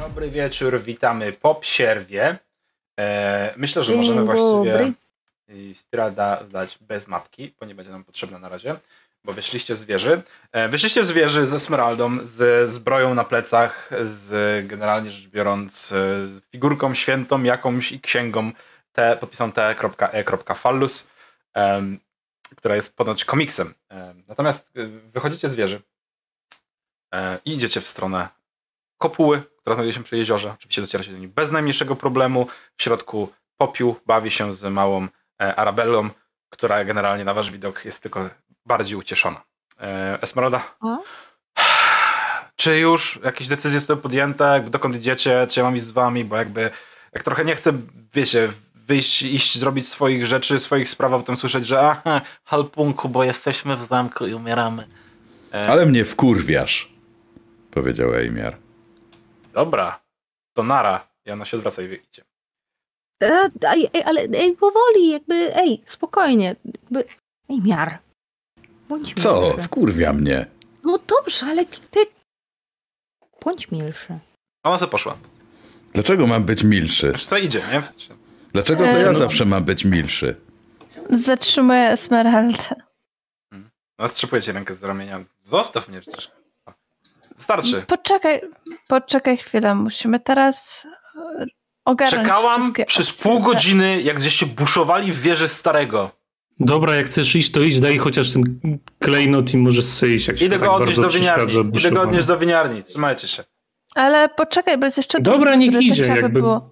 Dobry wieczór, witamy po przerwie. E, myślę, że możemy właściwie strada dać bez mapki, bo nie będzie nam potrzebna na razie, bo wyszliście z wieży. E, wyszliście z wieży ze Smeraldą, z zbroją na plecach, z generalnie rzecz biorąc e, figurką świętą jakąś i księgą t, podpisaną t.e.fallus, em, która jest ponoć komiksem. Em, natomiast e, wychodzicie z wieży e, i idziecie w stronę kopuły, która znajduje się przy jeziorze. Oczywiście docieracie do niej bez najmniejszego problemu. W środku popiół bawi się z małą e, Arabellą, która generalnie na wasz widok jest tylko bardziej ucieszona. E, Esmeralda, czy już jakieś decyzje zostały podjęte? Jakby Dokąd idziecie? Czy ja mam iść z wami? Bo jakby jak trochę nie chcę, wiecie, wyjść, iść, zrobić swoich rzeczy, swoich spraw, a potem słyszeć, że aha, halpunku, bo jesteśmy w zamku i umieramy. E, Ale mnie wkurwiasz, powiedział Ejmiar. Dobra, to nara. I ona się odwraca i wyjdzie. E, ej, ej, ale ej, powoli, jakby, ej, spokojnie. Jakby, ej, miar. Bądź Co? milszy. Wkurwia mnie. No dobrze, ale ty, ty... Bądź milszy. Ona sobie poszła. Dlaczego mam być milszy? Wiesz co, idzie, nie? Dlaczego to E, ja no. zawsze mam być milszy? Zatrzymuję Esmeraldę. No, strzepuje ci rękę z ramienia. Zostaw mnie przecież. Wystarczy. Poczekaj, poczekaj chwilę. Musimy teraz e, ogarnąć Czekałam przez opcje. pół godziny, jak gdzieście buszowali w wieży starego. Dobra, jak chcesz iść, to idź, daj chociaż ten klejnot i możesz sobie iść, jak się Idę tak go odnieść bardzo do winiarni. Idę go odnieść do winiarni. Trzymajcie się. Ale poczekaj, bo jest jeszcze Dobra, niech idzie, jakby- było.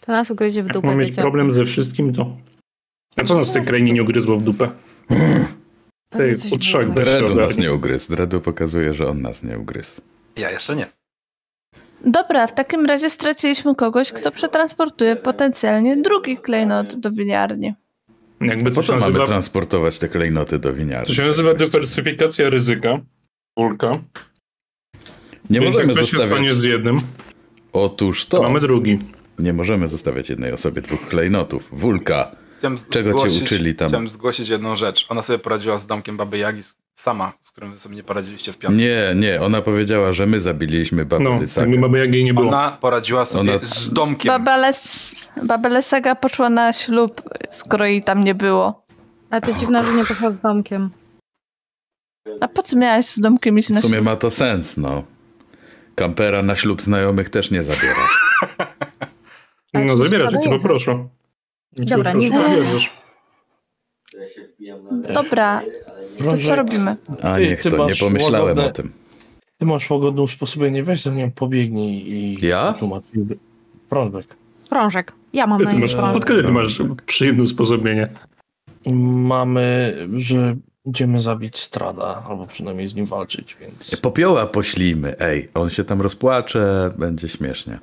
To nas ugryzie w Jak dupę, mam mieć problem ze wszystkim, to... A co nas w tej krainie nie ugryzło w dupę? Ty, Dredu nas nie ugryzł. Dredu pokazuje, że on nas nie ugryzł. Ja jeszcze nie. Dobra, w takim razie straciliśmy kogoś, kto przetransportuje potencjalnie drugi klejnot do winiarni. Jakby Po to się co mamy nazywa... transportować te klejnoty do winiarni? To się nazywa dywersyfikacja ryzyka. Wulka. Nie Więc możemy zostawiać... z jednym, Otóż to to. mamy drugi. Nie możemy zostawiać jednej osobie dwóch klejnotów. Wulka. Czego cię zgłosić, uczyli tam? Chciałem zgłosić jedną rzecz. Ona sobie poradziła z domkiem Baby Jagi sama, z którym wy sobie nie poradziliście w piątek. Nie, nie. Ona powiedziała, że my zabiliśmy babę No, Lysakę. jakby baby Jagi nie było. Ona poradziła sobie Ona- z domkiem. Babeles, Babelesaga poszła na ślub, skoro jej tam nie było. Ale to dziwne, że nie poszła z domkiem. A po co miałaś z domkiem iść na W sumie ślub? ma to sens, no. Kampera na ślub znajomych też nie zabiera. No to zabierasz, trzeba jak cię poproszę. Dobra, nie-. Dobra, to co robimy? A Ty- niech ty to, nie pomyślałem łagodne- o tym. Ty masz łagodne usposobienie, weź za nią pobiegnij i Ja? Prądek. Prążek. Ja mam Ty, na ty masz, Prążek. od kiedy ty masz przyjemne usposobienie? Mamy, że idziemy zabić Strada, albo przynajmniej z nim walczyć, więc... Popioła poślijmy, ej. On się tam rozpłacze, będzie śmiesznie.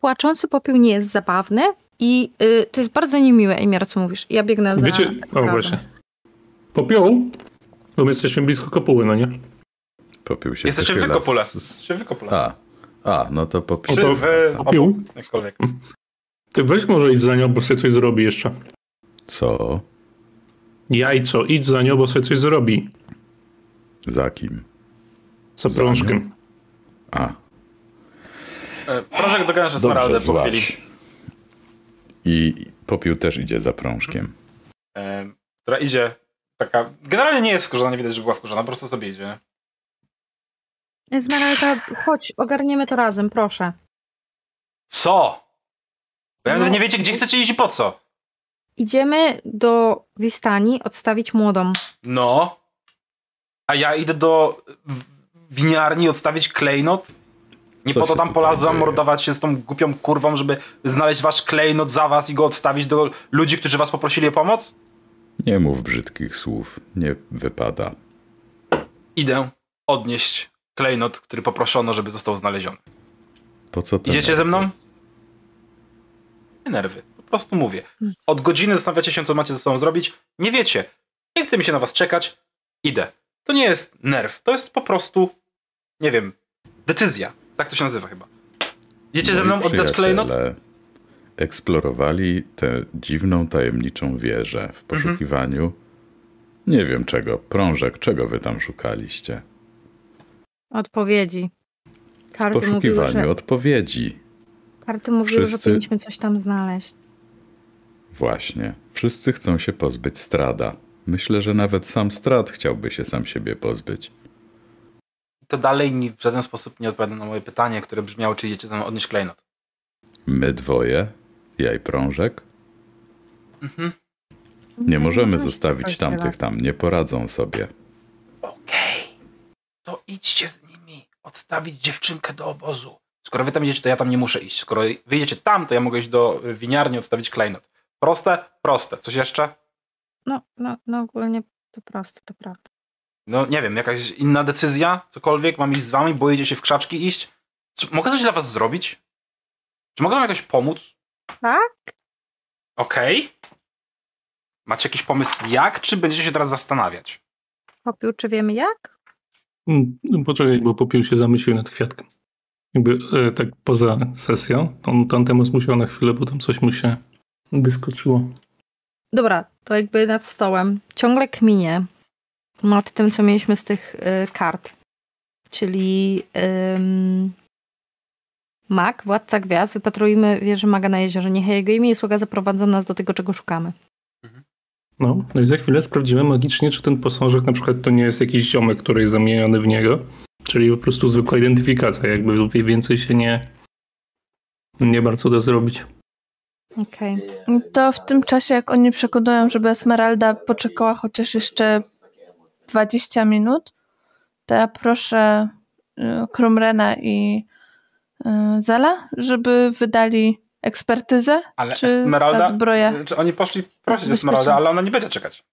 Płaczący popiół nie jest zabawny i y, to jest bardzo niemiłe, Emiar, co mówisz. Ja biegnę za Wiecie, o właśnie. Popioł? Bo my jesteśmy blisko kopuły, no nie? Popiół się Jesteście w Wykopule. Czy wykopule? A, a, no to popiół. Czy to- wy Popiół? jakkolwiek. Ty weź może idź za nią, bo sobie coś zrobi jeszcze. Co? Jajco, idź za nią, bo sobie coś zrobi. Za kim? Za Za prążkiem. A, E, Prążek dogania Esmeraldę po chwili. I popiół też idzie za prążkiem. e, która idzie taka... Generalnie nie jest wkurzona, nie widać, że była wkurzona, po prostu sobie idzie. Esmeralda, chodź, ogarniemy to razem, proszę. Co? Bo ja No. nie wiecie, gdzie chcecie iść i po co. Idziemy do Wistani odstawić młodą. No. A ja idę do winiarni odstawić klejnot? Nie po to tam polazłam mordować się z tą głupią kurwą, żeby znaleźć wasz klejnot za was i go odstawić do ludzi, którzy was poprosili o pomoc? Nie mów brzydkich słów. Nie wypada. Idę odnieść klejnot, który poproszono, żeby został znaleziony. Po co? Idziecie ze mną? Nie nerwy. Po prostu mówię. Od godziny zastanawiacie się, co macie ze sobą zrobić. Nie wiecie. Nie chce mi się na was czekać. Idę. To nie jest nerw. To jest po prostu, nie wiem, decyzja. Tak to się nazywa chyba. Idziecie ze Moi mną oddać klejnot? Eksplorowali tę dziwną, tajemniczą wieżę Mhm. w poszukiwaniu. Nie wiem czego. Prążek, czego wy tam szukaliście? Odpowiedzi. W Karty mówiły, poszukiwaniu że, odpowiedzi. karty mówiły, że Wszyscy- powinniśmy coś tam znaleźć. Właśnie. Wszyscy chcą się pozbyć Strada. Myślę, że nawet sam Strad chciałby się sam siebie pozbyć. To dalej w żaden sposób nie odpowiada na moje pytanie, które brzmiało, czy idziecie ze mną odnieść klejnot. My dwoje, ja i prążek, Mhm. nie możemy No, zostawić tamtych tam, nie poradzą sobie. Okej, to idźcie z nimi, odstawić dziewczynkę do obozu. Skoro wy tam idziecie, to ja tam nie muszę iść. Skoro wyjdziecie tam, to ja mogę iść do y, winiarni, odstawić klejnot. Proste? Proste. Coś jeszcze? No, no, no ogólnie to proste, to prawda. No nie wiem, jakaś inna decyzja? Cokolwiek? Mam iść z wami? Boicie się w krzaczki iść? Czy mogę coś dla was zrobić? Czy mogę wam jakoś pomóc? Tak? Okej. Macie jakiś pomysł jak, czy będziecie się teraz zastanawiać? Popiół, czy wiemy jak? Mm, Poczekaj, bo popiół się zamyślił nad kwiatkiem. Jakby e, tak poza sesją, on Tantemus musiał na chwilę, bo tam coś mu się wyskoczyło. Dobra, to jakby nad stołem. Ciągle kminie nad tym, co mieliśmy z tych y, kart. Czyli ym, mag, władca gwiazd, wypatrujmy wieży maga na jeziorze. Niech jego imię i sługa zaprowadzą nas do tego, czego szukamy. No, no i za chwilę sprawdzimy magicznie, czy ten posążek na przykład to nie jest jakiś ziomek, który jest zamieniony w niego. Czyli po prostu zwykła identyfikacja, jakby więcej się nie, nie bardzo da zrobić. Okej. To w tym czasie, jak oni przekonują, żeby Esmeralda poczekała chociaż jeszcze 20 minut, to ja proszę y, Krumrena i y, Zela, żeby wydali ekspertyzę, Ale czy Esmeralda- zbroja. Czy oni poszli prosić. Esmeraldę, ale ona nie będzie czekać.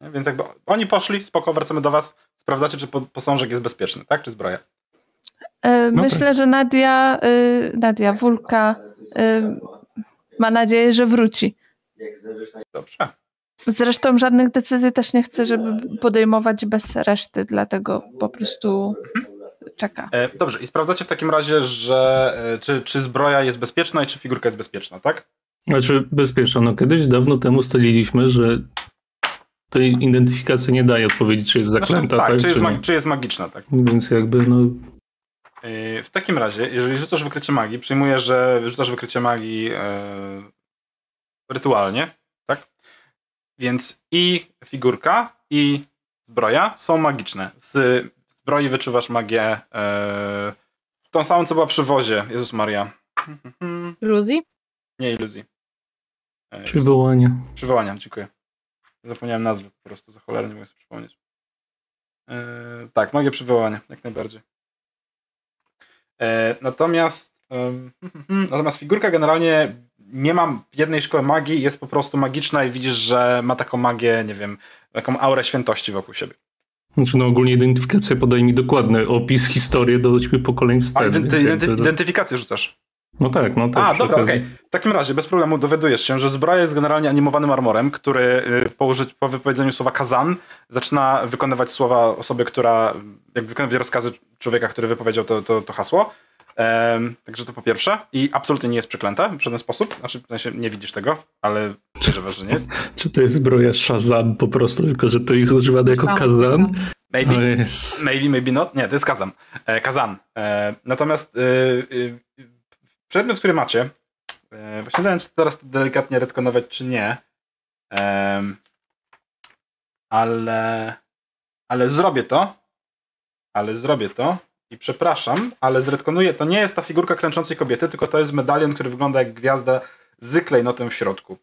Więc jakby oni poszli, spoko, wracamy do was, sprawdzacie, czy po- posążek jest bezpieczny, tak? Czy zbroja? Y, Myślę, że Nadia, Nadia Wulka ma nadzieję, że wróci. Dobrze. Zresztą żadnych decyzji też nie chcę, żeby podejmować bez reszty, dlatego po prostu czeka. E, dobrze, i sprawdzacie w takim razie, że e, czy, czy zbroja jest bezpieczna i czy figurka jest bezpieczna, tak? Znaczy bezpieczna. No kiedyś dawno temu ustaliliśmy, że tej identyfikacja nie daje odpowiedzi, czy jest Znaczy, zaklęta, tak, tak, czy, jest czy jest magiczna, tak? Więc jakby no E, w takim razie, jeżeli rzucasz wykrycie magii, przyjmuję, że rzucasz wykrycie magii e, rytualnie? Więc i figurka, i zbroja są magiczne. Z zbroi wyczuwasz magię e, tą samą, co była przy wozie. Jezus Maria. Iluzji? Nie iluzji. E, przywołanie. Przywołania, dziękuję. Zapomniałem nazwy po prostu, za cholerę nie mogę sobie przypomnieć. E, tak, magię przywołania, jak najbardziej. E, natomiast natomiast figurka generalnie nie ma jednej szkoły magii, jest po prostu magiczna i widzisz, że ma taką magię, nie wiem, taką aurę świętości wokół siebie. Znaczy no ogólnie identyfikacja podaje mi dokładny opis, historię do pokoleń wstecz. identy, identy, identyfikację rzucasz. No tak, no tak. A, dobra, okej. okazji. W takim razie, bez problemu dowiadujesz się, że zbroja jest generalnie animowanym armorem, który y, po, użyć, po wypowiedzeniu słowa kazan zaczyna wykonywać słowa osoby, która, jak wykonywać rozkazy człowieka, który wypowiedział to, to, to hasło. Em, także to po pierwsze. I absolutnie nie jest przeklęte w żaden sposób. Znaczy, w sensie nie widzisz tego, ale podejrzewasz, że nie jest. Czy to jest zbroja Shazam po prostu, tylko że to jest używane jako kazan? Maybe. O jest. Maybe, maybe not. Nie, to jest kazan. E, kazan. E, natomiast e, e, przedmiot, który macie, e, właśnie nie wiem, czy teraz to delikatnie retkonować, czy nie, Em, ale, ale zrobię to, ale zrobię to i przepraszam, ale zretkonuję, to nie jest ta figurka klęczącej kobiety, tylko to jest medalion, który wygląda jak gwiazda z klejnotem w środku.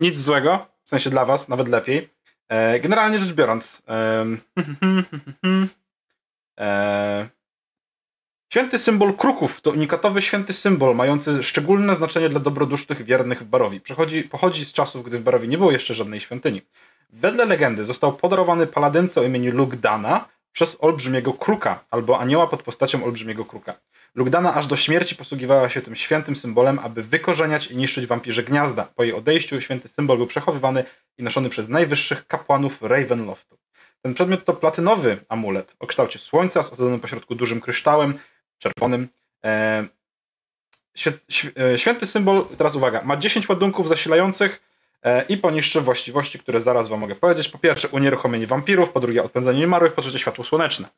Nic złego, w sensie dla was, nawet lepiej. E, Generalnie rzecz biorąc, em, e, święty symbol kruków to unikatowy święty symbol mający szczególne znaczenie dla dobrodusznych wiernych w Barowi. Przechodzi, pochodzi z czasów, gdy w Barowi nie było jeszcze żadnej świątyni. Wedle legendy został podarowany paladynce o imieniu Lugdana przez olbrzymiego kruka, albo anioła pod postacią olbrzymiego kruka. Lugdana aż do śmierci posługiwała się tym świętym symbolem, aby wykorzeniać i niszczyć wampirze gniazda. Po jej odejściu święty symbol był przechowywany i noszony przez najwyższych kapłanów Ravenloftu. Ten przedmiot to platynowy amulet o kształcie słońca z osadzonym pośrodku dużym kryształem czerwonym. E, świe, św- e, święty symbol, teraz uwaga, ma 10 ładunków zasilających i poniższe właściwości, które zaraz wam mogę powiedzieć. Po pierwsze unieruchomienie wampirów, po drugie odpędzanie niemarłych, po trzecie światło słoneczne.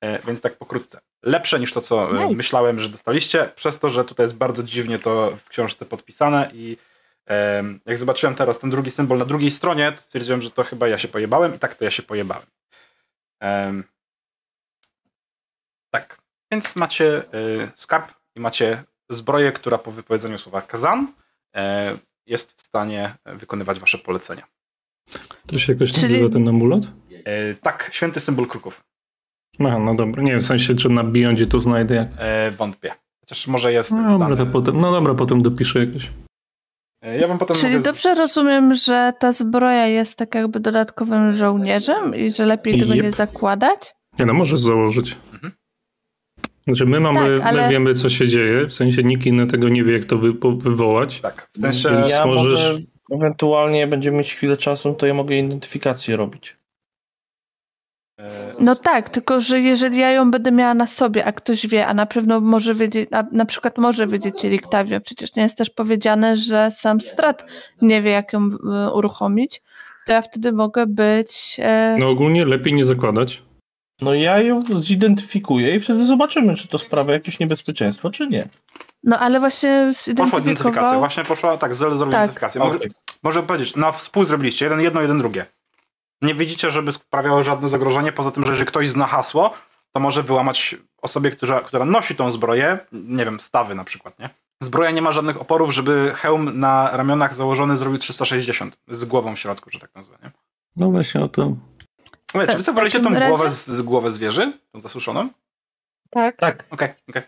E, więc tak pokrótce. Lepsze niż to, co e, Nice. myślałem, że dostaliście, przez to, że tutaj jest bardzo dziwnie to w książce podpisane i jak zobaczyłem teraz ten drugi symbol na drugiej stronie, to stwierdziłem, że to chyba ja się pojebałem i tak to ja się pojebałem. Em, tak, więc macie skarb i macie zbroję, która po wypowiedzeniu słowa kazan e, jest w stanie wykonywać wasze polecenia. To się jakoś Czyli- nazywa ten amulet? E, tak, święty symbol kruków. Aha, no dobra. Nie, w sensie, czy na Beyondzie to znajdę. E, wątpię. Chociaż może jest. No dobra, dany. potem, no dobra, potem dopiszę jakoś. E, Ja wam potem Czyli mogę... dobrze rozumiem, że ta zbroja jest tak jakby dodatkowym żołnierzem i że lepiej tego Jep. nie zakładać? Nie no, możesz założyć. Znaczy my mamy, Tak, ale- my wiemy co się dzieje, w sensie nikt inny tego nie wie jak to wy, wywołać. Tak, w sensie... Więc- Ja możesz- mogę, ewentualnie będziemy mieć chwilę czasu, to ja mogę identyfikację robić. e, No tak, tylko że jeżeli ja ją będę miała na sobie, a ktoś wie, a na pewno może wiedzieć, a na przykład może wiedzieć Riktavio, przecież nie jest też powiedziane, że sam Strat nie wie, jak ją e, uruchomić, to ja wtedy mogę być... E, No ogólnie lepiej nie zakładać. No ja ją zidentyfikuję i wtedy zobaczymy, czy to sprawia jakieś niebezpieczeństwo, czy nie. no ale właśnie Poszła identyfikacja, zidentyfikował... właśnie poszła, tak, Zel zrobił Tak. identyfikację. Może, Okej. może powiedzieć, na współ zrobiliście, jeden jedno, jeden drugie. Nie widzicie, żeby sprawiało żadne zagrożenie, poza tym, że jeżeli ktoś zna hasło, to może wyłamać osobie, która, która nosi tą zbroję, nie wiem, stawy na przykład, nie? Zbroja nie ma żadnych oporów, żeby hełm na ramionach założony zrobił 360 z głową w środku, że tak nazwę, nie? No właśnie o to. Ale, czy wy W sobie wolicie tą razie- głowę z, z głowę zwierzy? Tą zasuszoną? Tak. Tak, Okej, okej.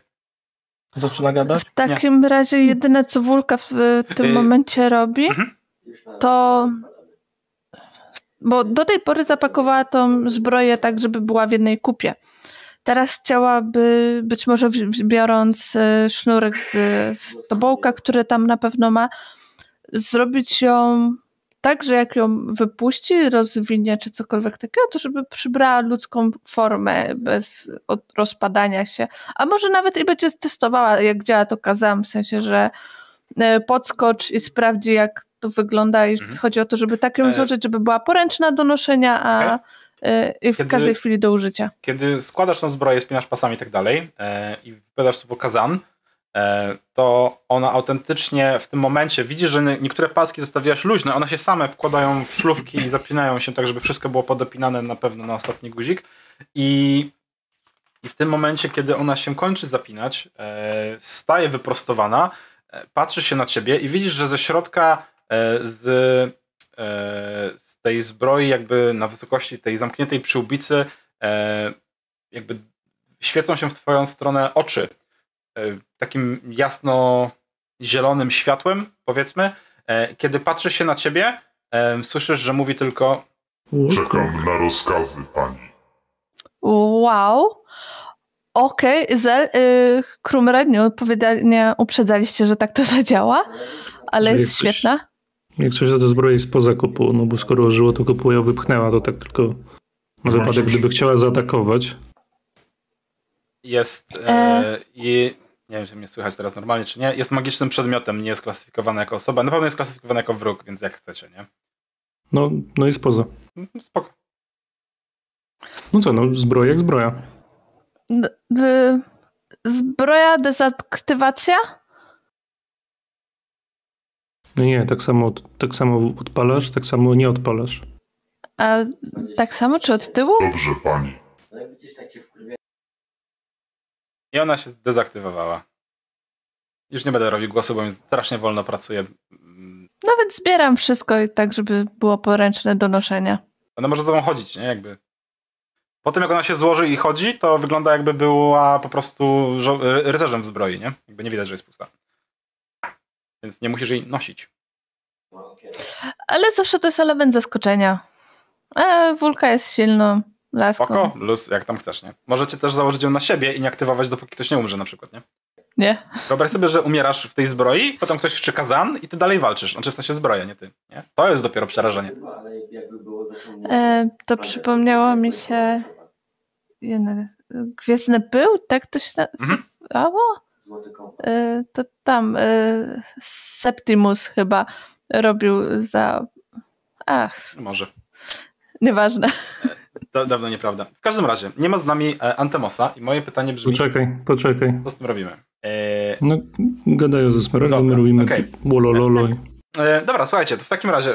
zaczyna gadać? W takim razie jedyne, co Wulka w w tym Y, momencie robi, mhm. to... Bo do tej pory zapakowała tą zbroję tak, żeby była w jednej kupie. Teraz chciałaby, być może biorąc e, sznurek z, z tobołka, który tam na pewno ma, zrobić ją tak, że jak ją wypuści, rozwinie czy cokolwiek takiego, to żeby przybrała ludzką formę bez rozpadania się. A może nawet i będzie testowała, jak działa to kazam, w sensie, że e, podskocz i sprawdzi, jak to wygląda i Mhm. chodzi o to, żeby tak ją E, złożyć, żeby była poręczna do noszenia, a e, i w Kiedy- każdej chwili do użycia. kiedy składasz tą zbroję, spinasz pasami i tak dalej i wypowiadasz słowo kazan, e, to ona autentycznie w tym momencie widzisz, że nie- niektóre paski zostawiłaś luźne, one się same wkładają w szlufki i zapinają się tak, żeby wszystko było podopinane na pewno na ostatni guzik. I, i w tym momencie, kiedy ona się kończy zapinać, e, staje wyprostowana, e, patrzy się na ciebie i widzisz, że ze środka e, z, e, z tej zbroi jakby na wysokości tej zamkniętej przyłbicy e, jakby świecą się w twoją stronę oczy. e, takim jasno zielonym światłem, powiedzmy. E, kiedy patrzy się na ciebie, e, słyszysz, że mówi tylko Czekam na rozkazy pani. Wow. Okej, Zel, y, Krumred, nie, odpowiada- nie uprzedzaliście, że tak to zadziała, ale Że jest świetna. Jak coś za to zbroja jest poza kopułą, no bo skoro żyło, to kopuła ją wypchnęła, to tak tylko na wypadek, gdyby chciała zaatakować. jest e, i nie wiem, czy mnie słychać teraz normalnie, czy nie, jest magicznym przedmiotem, nie jest klasyfikowany jako osoba, na pewno jest klasyfikowany jako wróg, więc jak chcecie, nie? No, no jest poza. No, Spoko. No co, no zbroja jak zbroja. D- Zbroja, dezaktywacja? No nie, tak samo, tak samo odpalasz, tak samo nie odpalasz. A tak samo, czy od tyłu? Dobrze pani. I ona się dezaktywowała. Już nie będę robił głosu, bo mi strasznie wolno pracuje. Nawet zbieram wszystko tak, żeby było poręczne do noszenia. Ona może z tobą chodzić, nie? Jakby. Po tym, jak ona się złoży i chodzi, to wygląda jakby była po prostu e, rycerzem w zbroi, nie? Jakby nie widać, że jest pusta. Więc nie musisz jej nosić. Ale zawsze to jest element zaskoczenia. E, Wulka jest silną laską. Spoko, luz, jak tam chcesz, nie? Możecie też założyć ją na siebie i nie aktywować, dopóki ktoś nie umrze na przykład, nie? Nie? Wyobraź sobie, że umierasz w tej zbroi, potem ktoś krzyczy kazan i ty dalej walczysz. Znaczy w sensie zbroja, nie ty. Nie? To jest dopiero przerażenie. E, to przypomniało mi się Gwiezdny Pył, tak to się Mhm. nazywało? E, to tam e, Septimus chyba robił za... Ach, Może. nieważne. Da, dawno nieprawda. W każdym razie, nie ma z nami e, Antemosa i moje pytanie brzmi, Poczekaj, poczekaj. co z tym robimy? E, No, gadają ze my robimy okej. wolololo. e, dobra, słuchajcie, to w takim razie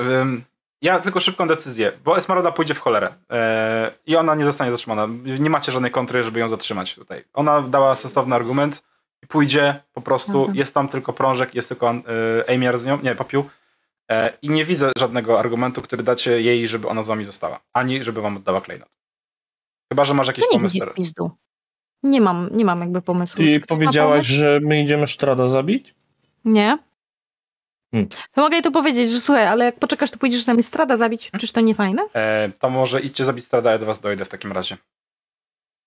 ja tylko szybką decyzję, bo Esmeralda pójdzie w cholerę e, i ona nie zostanie zatrzymana. Nie macie żadnej kontry, żeby ją zatrzymać tutaj. Ona dała sensowny argument i pójdzie po prostu, Aha. jest tam tylko prążek, jest tylko e, Amiar z nią, nie, popiół e, i nie widzę żadnego argumentu, który dacie jej, żeby ona z wami została, ani żeby wam oddała klejnot. Chyba, że masz jakiś To nie pomysł teraz. pizdu. Nie mam, nie mam jakby pomysłu. Ty powiedziałaś, pomysł? że my idziemy Strada zabić? Nie. Hmm. To mogę jej tu powiedzieć, że słuchaj, ale jak poczekasz, to pójdziesz z nami strada zabić. Czyż to nie fajne? E, to może idźcie zabić strada, ja do was dojdę w takim razie.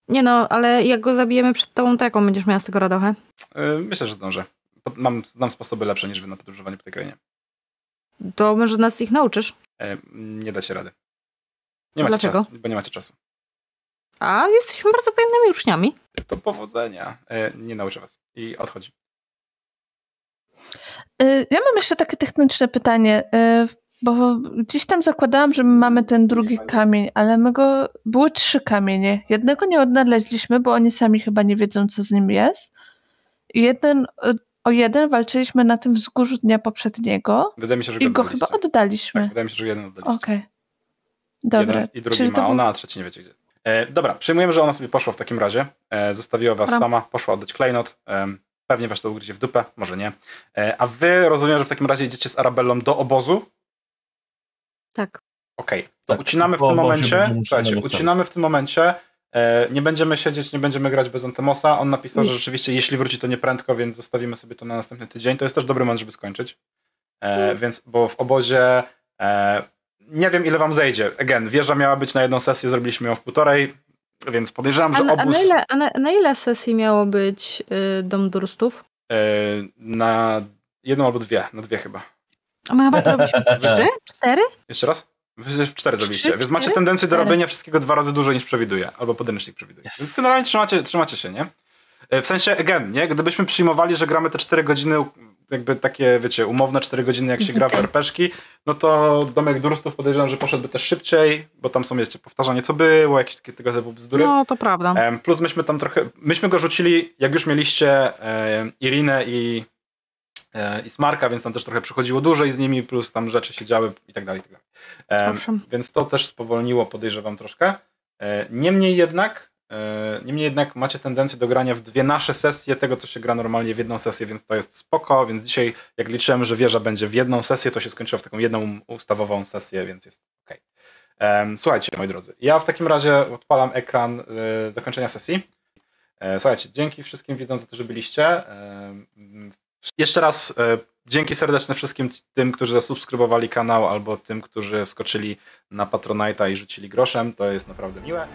Nie no, ale jak go zabijemy przed tobą, to jaką będziesz miała z tego radochę? E, myślę, że zdążę. Mam, znam sposoby lepsze niż wy na podróżowanie po tej krainie. To może nas ich nauczysz. E, nie dacie rady. Nie macie Dlaczego? czasu, bo nie macie czasu. A jesteśmy bardzo pojemnymi uczniami. To powodzenia. E, nie nauczę was. I odchodzi. Y, Ja mam jeszcze takie techniczne pytanie, y, bo gdzieś tam zakładałam, że my mamy ten drugi kamień, ale my go. Były trzy kamienie. Jednego nie odnaleźliśmy, bo oni sami chyba nie wiedzą, co z nim jest. Jeden, y, o jeden walczyliśmy na tym wzgórzu dnia poprzedniego Wydaje mi się, że i go chyba oddaliśmy. Tak, wydaje mi się, że jeden oddaliście. Okej. Dobra. Jeden I drugi Czyli ma był- ona, a trzeci nie wiecie gdzie. E, dobra, przyjmujemy, że ona sobie poszła w takim razie. E, zostawiła was Dobra. sama, poszła oddać klejnot. E, pewnie was to ugryzie w dupę, może nie. E, a wy rozumiem, że w takim razie idziecie z Arabellą do obozu. Tak. Okej, to Tak, ucinamy w tym momencie. Słuchajcie, ucinamy w tym momencie. E, nie będziemy siedzieć, nie będziemy grać bez Antemosa. On napisał, że rzeczywiście jeśli wróci, to nie prędko, więc zostawimy sobie to na następny tydzień. To jest też dobry moment, żeby skończyć. E, więc, bo w obozie e, nie wiem, ile wam zejdzie. Again, wieża miała być na jedną sesję, zrobiliśmy ją w półtorej, więc podejrzewam, że na- a, obóz na, ile, a na, na ile sesji miało być y, Dom Durstów? e, na jedną albo dwie, na dwie chyba. A my chyba to robiliśmy trzy? Cztery? Jeszcze raz? W cztery zrobiliście, więc macie cztery? tendencję do Cztery. robienia wszystkiego dwa razy dłużej niż przewiduje, albo podręcznik przewiduje. Yes. Więc generalnie trzymacie, trzymacie się, nie? E, W sensie, again, nie? Gdybyśmy przyjmowali, że gramy te 4 godziny, jakby takie, wiecie, umowne 4 godziny, jak się gra w. RPszki, no to Domek Durstów podejrzewam, że poszedłby też szybciej, bo tam są, wiecie, powtarzanie co było, jakieś takie tego typu bzdury. No, to prawda. Plus myśmy tam trochę, myśmy go rzucili, jak już mieliście e, Irinę i, i Smarka, więc tam też trochę przychodziło dłużej z nimi, plus tam rzeczy się działy i tak dalej, i tak dalej. Owszem. Więc to też spowolniło, podejrzewam troszkę. E, Niemniej jednak, e, niemniej jednak macie tendencję do grania w dwie nasze sesje tego, co się gra normalnie w jedną sesję, więc to jest spoko, więc dzisiaj jak liczyłem, że wieża będzie w jedną sesję, to się skończyło w taką jedną ustawową sesję, więc jest ok. Słuchajcie, moi drodzy, ja w takim razie odpalam ekran e, zakończenia sesji. E, Słuchajcie, dzięki wszystkim widzom za to, że byliście. Jeszcze raz e, dzięki serdeczne wszystkim tym, którzy zasubskrybowali kanał, albo tym, którzy wskoczyli na Patronite'a i rzucili groszem. To jest naprawdę miłe.